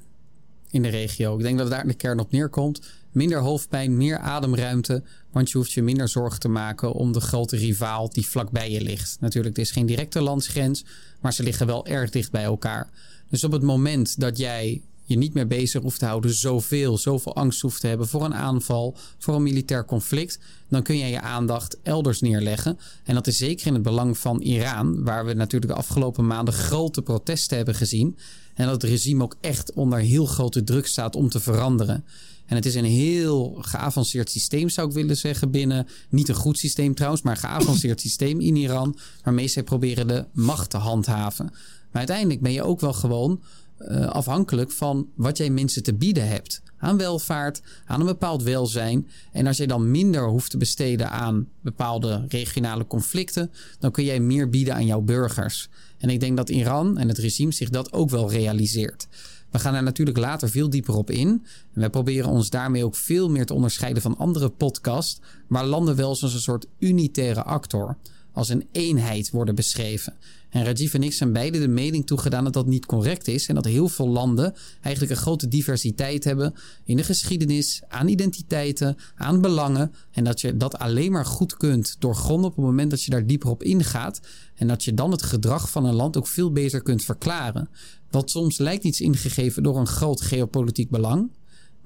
in de regio. Ik denk dat daar de kern op neerkomt. Minder hoofdpijn, meer ademruimte. Want je hoeft je minder zorgen te maken om de grote rivaal die vlakbij je ligt. Natuurlijk, het is geen directe landsgrens, maar ze liggen wel erg dicht bij elkaar. Dus op het moment dat jij je niet meer bezig hoeft te houden, zoveel, zoveel angst hoeft te hebben voor een aanval, voor een militair conflict, dan kun je je aandacht elders neerleggen. En dat is zeker in het belang van Iran, waar we natuurlijk de afgelopen maanden grote protesten hebben gezien. En dat het regime ook echt onder heel grote druk staat om te veranderen. En het is een heel geavanceerd systeem, zou ik willen zeggen, binnen. Niet een goed systeem trouwens, maar een geavanceerd [clears throat] systeem in Iran. Waarmee zij proberen de macht te handhaven. Maar uiteindelijk ben je ook wel gewoon uh, afhankelijk van wat jij mensen te bieden hebt. Aan welvaart, aan een bepaald welzijn. En als jij dan minder hoeft te besteden aan bepaalde regionale conflicten, dan kun jij meer bieden aan jouw burgers. En ik denk dat Iran en het regime zich dat ook wel realiseert. We gaan daar natuurlijk later veel dieper op in. En wij proberen ons daarmee ook veel meer te onderscheiden van andere podcasts, waar landen wel als een soort unitaire actor, als een eenheid worden beschreven. En Rajiv en ik zijn beide de mening toegedaan dat dat niet correct is. En dat heel veel landen eigenlijk een grote diversiteit hebben in de geschiedenis, aan identiteiten, aan belangen. En dat je dat alleen maar goed kunt doorgronden op het moment dat je daar dieper op ingaat. En dat je dan het gedrag van een land ook veel beter kunt verklaren. Wat soms lijkt iets ingegeven door een groot geopolitiek belang.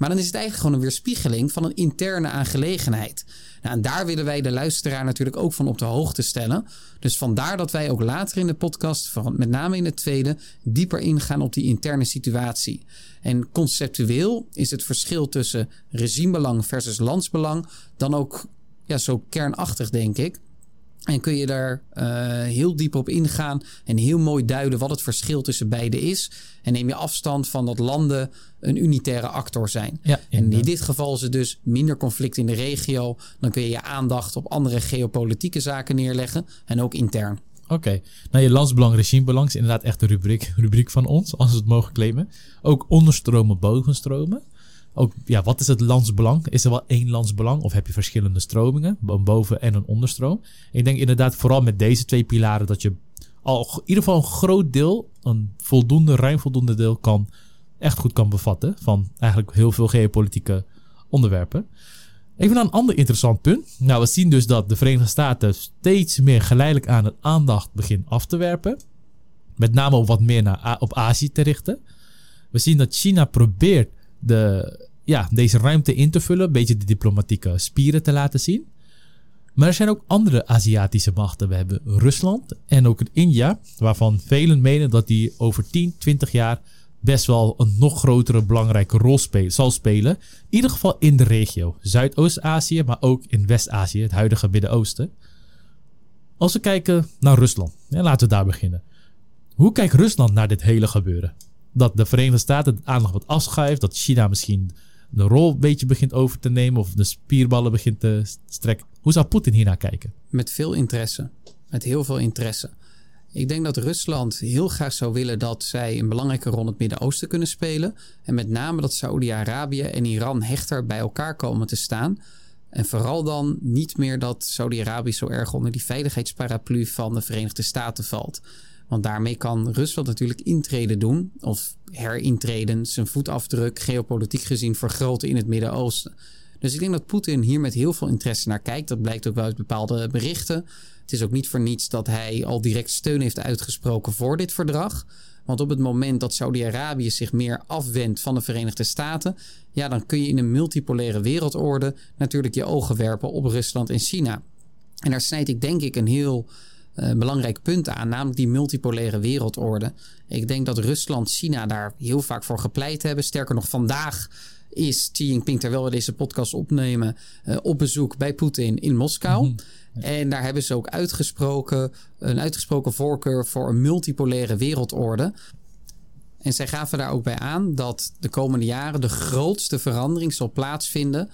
Maar dan is het eigenlijk gewoon een weerspiegeling van een interne aangelegenheid. Nou, en daar willen wij de luisteraar natuurlijk ook van op de hoogte stellen. Dus vandaar dat wij ook later in de podcast, met name in het tweede, dieper ingaan op die interne situatie. En conceptueel is het verschil tussen regimebelang versus landsbelang dan ook ja, zo kernachtig, denk ik. En kun je daar uh, heel diep op ingaan en heel mooi duiden wat het verschil tussen beide is. En neem je afstand van dat landen een unitaire actor zijn. Ja, en in dit geval is het dus minder conflict in de regio. Dan kun je je aandacht op andere geopolitieke zaken neerleggen en ook intern. Oké, nou je landsbelang, regimebelang is inderdaad echt de rubriek, [laughs] rubriek van ons, als we het mogen claimen. Ook onderstromen, bovenstromen ook, ja, wat is het landsbelang? Is er wel één landsbelang of heb je verschillende stromingen, een boven- en een onderstroom? Ik denk inderdaad vooral met deze twee pilaren dat je al in ieder geval een groot deel, een voldoende, ruim voldoende deel kan, echt goed kan bevatten van eigenlijk heel veel geopolitieke onderwerpen. Even naar een ander interessant punt. Nou, we zien dus dat de Verenigde Staten steeds meer geleidelijk aan het aandacht begint af te werpen. Met name op wat meer naar, op Azië te richten. We zien dat China probeert de, ja, deze ruimte in te vullen, een beetje de diplomatieke spieren te laten zien. Maar er zijn ook andere Aziatische machten. We hebben Rusland en ook India, waarvan velen menen dat die over 10, 20 jaar best wel een nog grotere belangrijke rol zal spelen. In ieder geval in de regio. Zuidoost-Azië, maar ook in West-Azië, het huidige Midden-Oosten. Als we kijken naar Rusland, ja, laten we daar beginnen. Hoe kijkt Rusland naar dit hele gebeuren? Dat de Verenigde Staten de aandacht wat afschuift. Dat China misschien de rol een beetje begint over te nemen. Of de spierballen begint te strekken. Hoe zou Poetin hiernaar kijken? Met veel interesse. Met heel veel interesse. Ik denk dat Rusland heel graag zou willen dat zij een belangrijke rol in het Midden-Oosten kunnen spelen. En met name dat Saudi-Arabië en Iran hechter bij elkaar komen te staan. En vooral dan niet meer dat Saudi-Arabië zo erg onder die veiligheidsparaplu van de Verenigde Staten valt. Want daarmee kan Rusland natuurlijk intreden doen, of herintreden, zijn voetafdruk geopolitiek gezien vergroten in het Midden-Oosten. Dus ik denk dat Poetin hier met heel veel interesse naar kijkt. Dat blijkt ook uit bepaalde berichten. Het is ook niet voor niets dat hij al direct steun heeft uitgesproken voor dit verdrag. Want op het moment dat Saudi-Arabië zich meer afwendt van de Verenigde Staten, ja, dan kun je in een multipolaire wereldorde natuurlijk je ogen werpen op Rusland en China. En daar snijd ik denk ik een heel uh, belangrijk punt aan, namelijk die multipolaire wereldorde. Ik denk dat Rusland, China daar heel vaak voor gepleit hebben. Sterker nog, vandaag is Xi Jinping, terwijl we deze podcast opnemen, uh, op bezoek bij Poetin in Moskou. Mhm. En daar hebben ze ook uitgesproken, een uitgesproken voorkeur voor een multipolaire wereldorde. En zij gaven daar ook bij aan dat de komende jaren de grootste verandering zal plaatsvinden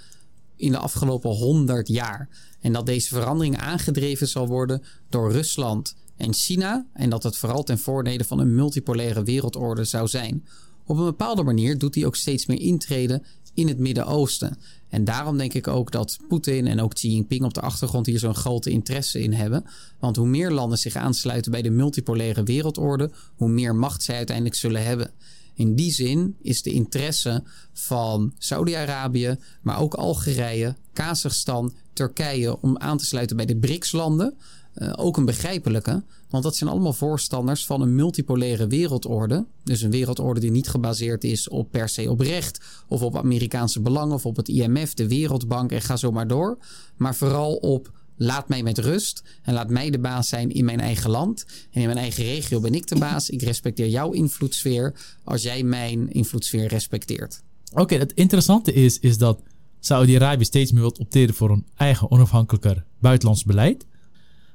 in de afgelopen 100 jaar. En dat deze verandering aangedreven zal worden door Rusland en China. En dat het vooral ten voordele van een multipolaire wereldorde zou zijn. Op een bepaalde manier doet hij ook steeds meer intreden in het Midden-Oosten. En daarom denk ik ook dat Poetin en ook Xi Jinping op de achtergrond hier zo'n grote interesse in hebben. Want hoe meer landen zich aansluiten bij de multipolaire wereldorde, hoe meer macht zij uiteindelijk zullen hebben. In die zin is de interesse van Saudi-Arabië, maar ook Algerije, Kazachstan, Turkije om aan te sluiten bij de BRICS-landen. Uh, ook een begrijpelijke, want dat zijn allemaal voorstanders van een multipolaire wereldorde. Dus een wereldorde die niet gebaseerd is op per se op recht of op Amerikaanse belangen of op het IMF, de Wereldbank en ga zo maar door. Maar vooral op laat mij met rust en laat mij de baas zijn in mijn eigen land. En in mijn eigen regio ben ik de baas. Ik respecteer jouw invloedssfeer als jij mijn invloedssfeer respecteert. Oké, het interessante is, is dat Saudi-Arabië steeds meer wil opteren voor een eigen onafhankelijker buitenlands beleid.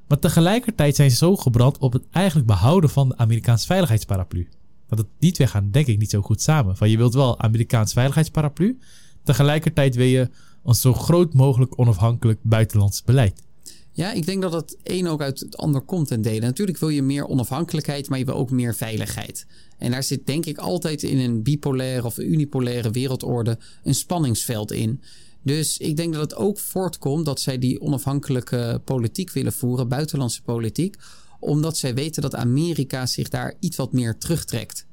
Maar tegelijkertijd zijn ze zo gebrand op het eigenlijk behouden van de Amerikaanse veiligheidsparaplu. Want die twee gaan denk ik niet zo goed samen. Van je wilt wel Amerikaans veiligheidsparaplu, tegelijkertijd wil je een zo groot mogelijk onafhankelijk buitenlands beleid. Ja, ik denk dat het een ook uit het ander komt ten dele. Natuurlijk wil je meer onafhankelijkheid, maar je wil ook meer veiligheid. En daar zit denk ik altijd in een bipolaire of unipolaire wereldorde een spanningsveld in. Dus ik denk dat het ook voortkomt dat zij die onafhankelijke politiek willen voeren, buitenlandse politiek, omdat zij weten dat Amerika zich daar iets wat meer terugtrekt.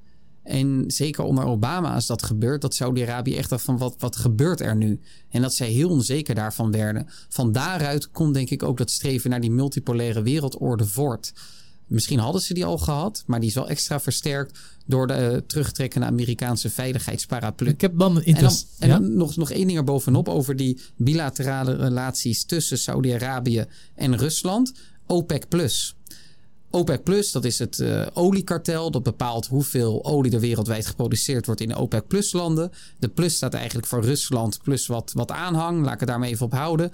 En zeker onder Obama is dat gebeurd, dat Saudi-Arabië echt dacht van wat, wat gebeurt er nu? En dat zij heel onzeker daarvan werden. Van daaruit komt denk ik ook dat streven naar die multipolaire wereldorde voort. Misschien hadden ze die al gehad, maar die is wel extra versterkt door de uh, terugtrekkende Amerikaanse veiligheidsparaplu. Ik heb dan. En, dan, en dan nog, nog één ding erbovenop over die bilaterale relaties tussen Saudi-Arabië en Rusland. OPEC Plus. OPEC Plus, dat is het uh, oliekartel. Dat bepaalt hoeveel olie er wereldwijd geproduceerd wordt in de OPEC Plus landen. De plus staat eigenlijk voor Rusland plus wat, wat aanhang. Laat ik het daarmee even op houden.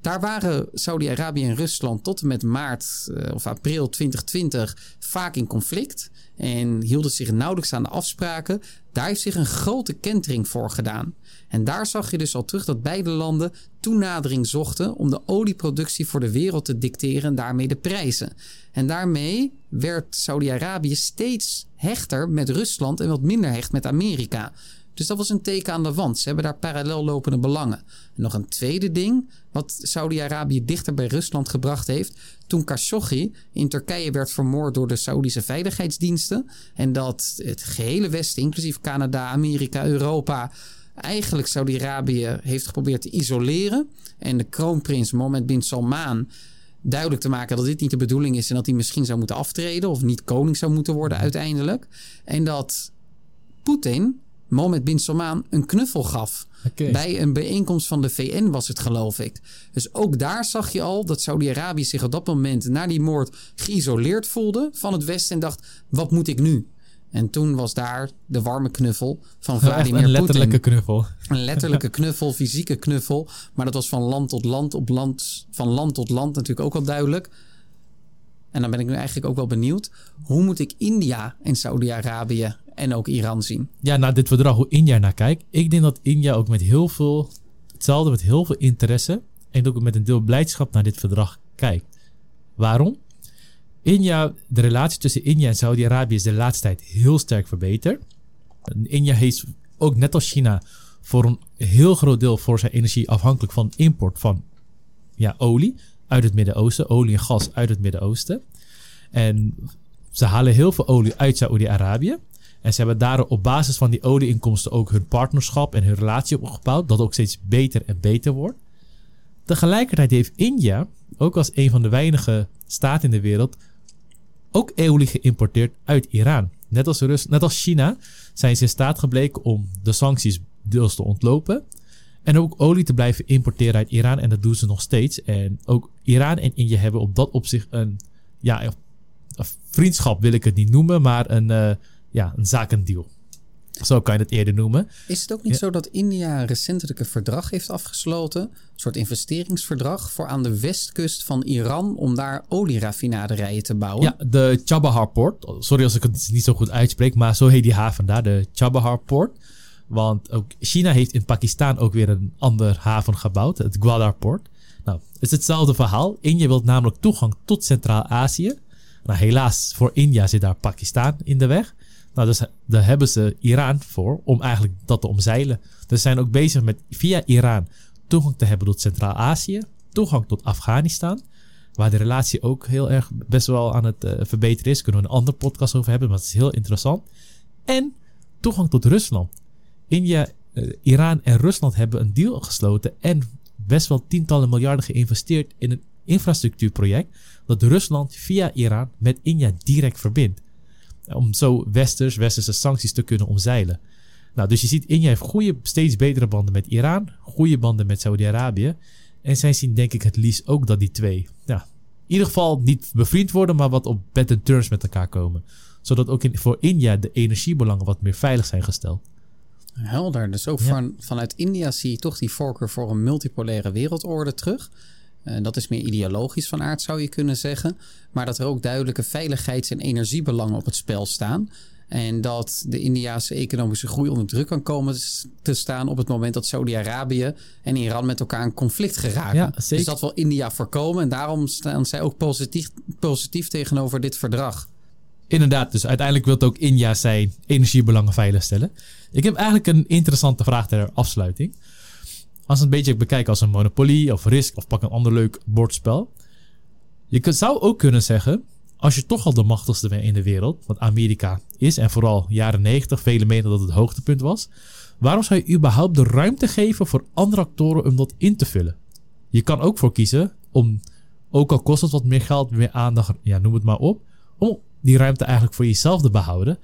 Daar waren Saudi-Arabië en Rusland tot en met maart uh, of april 2020 vaak in conflict. En hielden zich nauwelijks aan de afspraken. Daar heeft zich een grote kentering voor gedaan. En daar zag je dus al terug dat beide landen toenadering zochten om de olieproductie voor de wereld te dicteren en daarmee de prijzen. En daarmee werd Saudi-Arabië steeds hechter met Rusland en wat minder hecht met Amerika. Dus dat was een teken aan de wand. Ze hebben daar parallel lopende belangen. En nog een tweede ding, wat Saudi-Arabië dichter bij Rusland gebracht heeft. Toen Khashoggi in Turkije werd vermoord door de Saudische veiligheidsdiensten. En dat het gehele Westen, inclusief Canada, Amerika, Europa, eigenlijk Saudi-Arabië heeft geprobeerd te isoleren. En de kroonprins Mohammed bin Salman duidelijk te maken dat dit niet de bedoeling is en dat hij misschien zou moeten aftreden of niet koning zou moeten worden uiteindelijk. En dat Poetin Mohammed bin Salman een knuffel gaf. Bij een bijeenkomst van de VN was het, geloof ik. Dus ook daar zag je al dat Saudi-Arabië zich op dat moment na die moord geïsoleerd voelde van het Westen en dacht: wat moet ik nu? En toen was daar de warme knuffel van Vladimir Poetin. Een letterlijke knuffel. Een letterlijke [laughs] knuffel, fysieke knuffel. Maar dat was van land tot land, op land, van land tot land natuurlijk ook wel duidelijk. En dan ben ik nu eigenlijk ook wel benieuwd. Hoe moet ik India en Saudi-Arabië en ook Iran zien? Ja, naar dit verdrag, hoe India naar kijkt. Ik denk dat India ook met heel veel, hetzelfde met heel veel interesse en ook met een deel blijdschap naar dit verdrag kijkt. Waarom? India, de relatie tussen India en Saudi-Arabië is de laatste tijd heel sterk verbeterd. India heeft ook net als China voor een heel groot deel voor zijn energie afhankelijk van import van ja, olie uit het Midden-Oosten, olie en gas uit het Midden-Oosten. En ze halen heel veel olie uit Saudi-Arabië. En ze hebben daar op basis van die olieinkomsten ook hun partnerschap en hun relatie opgebouwd, dat ook steeds beter en beter wordt. Tegelijkertijd heeft India, ook als een van de weinige staten in de wereld, ook olie geïmporteerd uit Iran. Net als, Rus net als China zijn ze in staat gebleken om de sancties deels te ontlopen. En ook olie te blijven importeren uit Iran. En dat doen ze nog steeds. En ook Iran en India hebben op dat opzicht een, ja, een vriendschap wil ik het niet noemen, maar een, uh, ja, een zakendeal. Zo kan je het eerder noemen. Is het ook niet zo dat India recentelijk een verdrag heeft afgesloten? Een soort investeringsverdrag voor aan de westkust van Iran om daar olieraffinaderijen te bouwen? Ja, de Chabahar Port. Sorry als ik het niet zo goed uitspreek, maar zo heet die haven daar, de Chabahar Port. Want ook China heeft in Pakistan ook weer een ander haven gebouwd, het Gwadar Port. Nou, het is hetzelfde verhaal. India wil namelijk toegang tot Centraal-Azië. Nou, helaas voor India zit daar Pakistan in de weg. Nou, dus daar hebben ze Iran voor om eigenlijk dat te omzeilen. Dus ze zijn ook bezig met via Iran toegang te hebben tot Centraal-Azië, toegang tot Afghanistan, waar de relatie ook heel erg best wel aan het uh, verbeteren is. Kunnen we een andere podcast over hebben, maar het is heel interessant. En toegang tot Rusland. India, uh, Iran en Rusland hebben een deal gesloten en best wel tientallen miljarden geïnvesteerd in een infrastructuurproject dat Rusland via Iran met India direct verbindt. Om zo westers, westerse sancties te kunnen omzeilen. Nou, dus je ziet, India heeft goede, steeds betere banden met Iran, goede banden met Saudi-Arabië. En zij zien denk ik het liefst ook dat die twee, ja, in ieder geval niet bevriend worden, maar wat op better terms met elkaar komen. Zodat ook in, voor India de energiebelangen wat meer veilig zijn gesteld. Helder. Dus ook van, vanuit India zie je toch die voorkeur voor een multipolaire wereldorde terug. Uh, dat is meer ideologisch van aard, zou je kunnen zeggen. Maar dat er ook duidelijke veiligheids- en energiebelangen op het spel staan. En dat de Indiaanse economische groei onder druk kan komen te staan op het moment dat Saudi-Arabië en Iran met elkaar in conflict geraken. Ja, dus dat wil India voorkomen. En daarom staan zij ook positief, positief tegenover dit verdrag. Inderdaad, dus uiteindelijk wil ook India zijn energiebelangen veiligstellen. Ik heb eigenlijk een interessante vraag ter afsluiting. Als het een beetje bekijken als een monopolie of risk of pak een ander leuk bordspel. Je zou ook kunnen zeggen als je toch al de machtigste bent in de wereld, wat Amerika is en vooral jaren 90, vele menen dat het hoogtepunt was, waarom zou je überhaupt de ruimte geven voor andere actoren om dat in te vullen? Je kan ook voor kiezen om, ook al kost het wat meer geld, meer aandacht, ja, noem het maar op, om die ruimte eigenlijk voor jezelf te behouden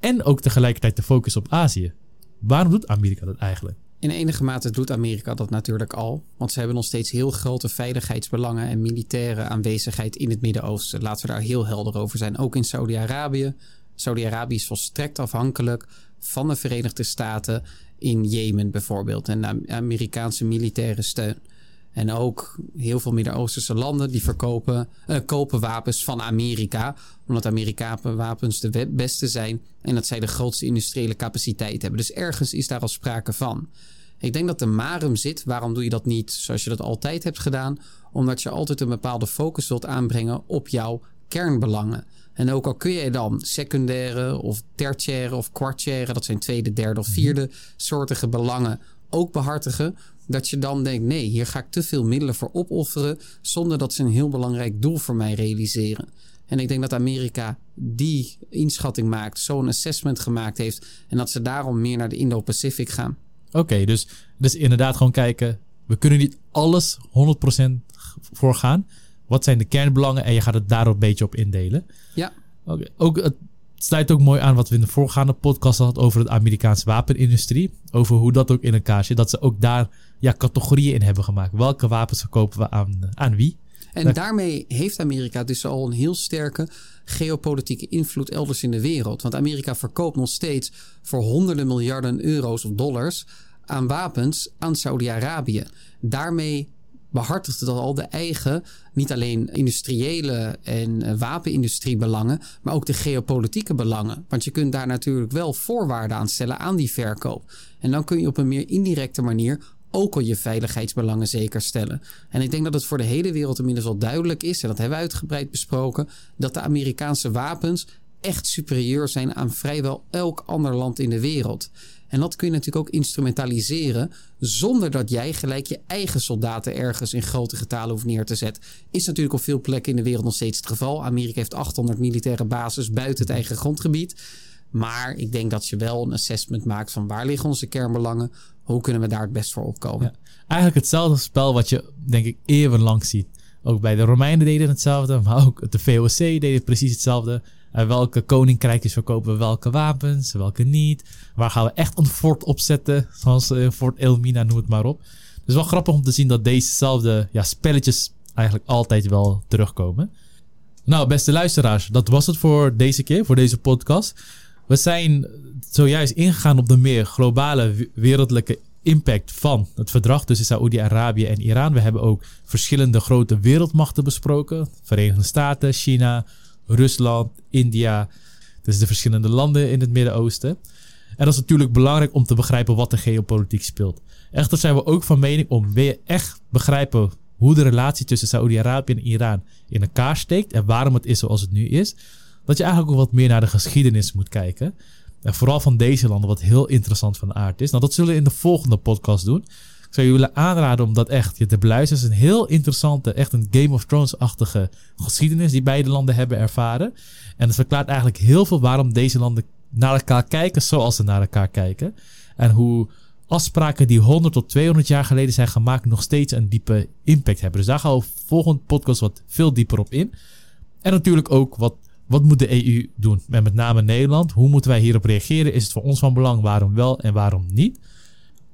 en ook tegelijkertijd te focussen op Azië. Waarom doet Amerika dat eigenlijk? In enige mate doet Amerika dat natuurlijk al, want ze hebben nog steeds heel grote veiligheidsbelangen en militaire aanwezigheid in het Midden-Oosten. Laten we daar heel helder over zijn. Ook in Saudi-Arabië. Saudi-Arabië is volstrekt afhankelijk van de Verenigde Staten in Jemen bijvoorbeeld en de Amerikaanse militaire steun. En ook heel veel Midden-Oosterse landen die verkopen, uh, kopen wapens van Amerika. Omdat Amerikaanse wapens de beste zijn en dat zij de grootste industriële capaciteit hebben. Dus ergens is daar al sprake van. Ik denk dat de marum zit. Waarom doe je dat niet zoals je dat altijd hebt gedaan? Omdat je altijd een bepaalde focus wilt aanbrengen op jouw kernbelangen. En ook al kun je dan secundaire of tertiaire of kwartiaire, dat zijn tweede, derde of vierde soortige belangen, ook behartigen. Dat je dan denkt: nee, hier ga ik te veel middelen voor opofferen. zonder dat ze een heel belangrijk doel voor mij realiseren. En ik denk dat Amerika die inschatting maakt, zo'n assessment gemaakt heeft. en dat ze daarom meer naar de Indo-Pacific gaan. Oké, dus, dus inderdaad gewoon kijken. We kunnen niet alles 100% voor gaan. Wat zijn de kernbelangen? En je gaat het daar een beetje op indelen. Ja. Oké. Ook het sluit ook mooi aan wat we in de voorgaande podcast hadden over de Amerikaanse wapenindustrie. Over hoe dat ook in elkaar zit. Dat ze ook daar ja, categorieën in hebben gemaakt. Welke wapens verkopen we aan, aan wie? En daarmee heeft Amerika dus al een heel sterke geopolitieke invloed elders in de wereld. Want Amerika verkoopt nog steeds voor honderden miljarden euro's of dollars aan wapens aan Saudi-Arabië. Daarmee behartigde dat al de eigen, niet alleen industriële en uh, wapenindustriebelangen, maar ook de geopolitieke belangen. Want je kunt daar natuurlijk wel voorwaarden aan stellen aan die verkoop. En dan kun je op een meer indirecte manier ook al je veiligheidsbelangen zeker stellen. En ik denk dat het voor de hele wereld inmiddels wel duidelijk is, en dat hebben we uitgebreid besproken, dat de Amerikaanse wapens echt superieur zijn aan vrijwel elk ander land in de wereld. En dat kun je natuurlijk ook instrumentaliseren zonder dat jij gelijk je eigen soldaten ergens in grote getalen hoeft neer te zetten. Is natuurlijk op veel plekken in de wereld nog steeds het geval. Amerika heeft 800 militaire bases buiten het eigen grondgebied. Maar ik denk dat je wel een assessment maakt van waar liggen onze kernbelangen, hoe kunnen we daar het best voor opkomen? Eigenlijk hetzelfde spel wat je, denk ik, eeuwenlang ziet. Ook bij de Romeinen deden hetzelfde, maar ook de VOC deden precies hetzelfde. En welke koninkrijkjes verkopen we welke wapens, welke niet. Waar gaan we echt een fort opzetten, [laughs] zoals uh, Fort Elmina, noem het maar op. Dus wel grappig om te zien dat dezezelfde ja, spelletjes eigenlijk altijd wel terugkomen. Nou, beste luisteraars, dat was het voor deze keer, voor deze podcast. We zijn zojuist ingegaan op de meer globale wereldlijke impact van het verdrag tussen Saoedi-Arabië en Iran. We hebben ook verschillende grote wereldmachten besproken: Verenigde Staten, China, Rusland, India. Dus de verschillende landen in het Midden-Oosten. En dat is natuurlijk belangrijk om te begrijpen wat de geopolitiek speelt. Echter zijn we ook van mening om weer echt begrijpen hoe de relatie tussen Saoedi-Arabië en Iran in elkaar steekt en waarom het is zoals het nu is dat je eigenlijk ook wat meer naar de geschiedenis moet kijken. En vooral van deze landen, wat heel interessant van aard is. Nou, dat zullen we in de volgende podcast doen. Ik zou je willen aanraden om dat echt je te beluisteren. Het is een heel interessante, echt een Game of Thrones-achtige geschiedenis die beide landen hebben ervaren. En het verklaart eigenlijk heel veel waarom deze landen naar elkaar kijken zoals ze naar elkaar kijken. En hoe afspraken die 100 tot 200 jaar geleden zijn gemaakt nog steeds een diepe impact hebben. Dus daar gaan we volgende podcast wat veel dieper op in. En natuurlijk ook wat, wat moet de EU doen? En met name Nederland. Hoe moeten wij hierop reageren? Is het voor ons van belang? Waarom wel en waarom niet?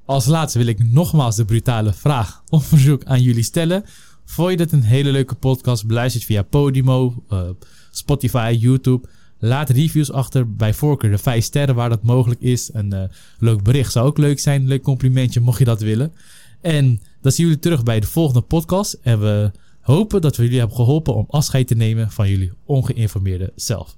Als laatste wil ik nogmaals de brutale vraag op verzoek aan jullie stellen. Vond je dit een hele leuke podcast? Beluister het via Podimo, uh, Spotify, YouTube. Laat reviews achter, bij voorkeur de 5 sterren waar dat mogelijk is. Een uh, leuk bericht zou ook leuk zijn, leuk complimentje mocht je dat willen. En dan zien jullie terug bij de volgende podcast. En we hopen dat we jullie hebben geholpen om afscheid te nemen van jullie ongeïnformeerde zelf.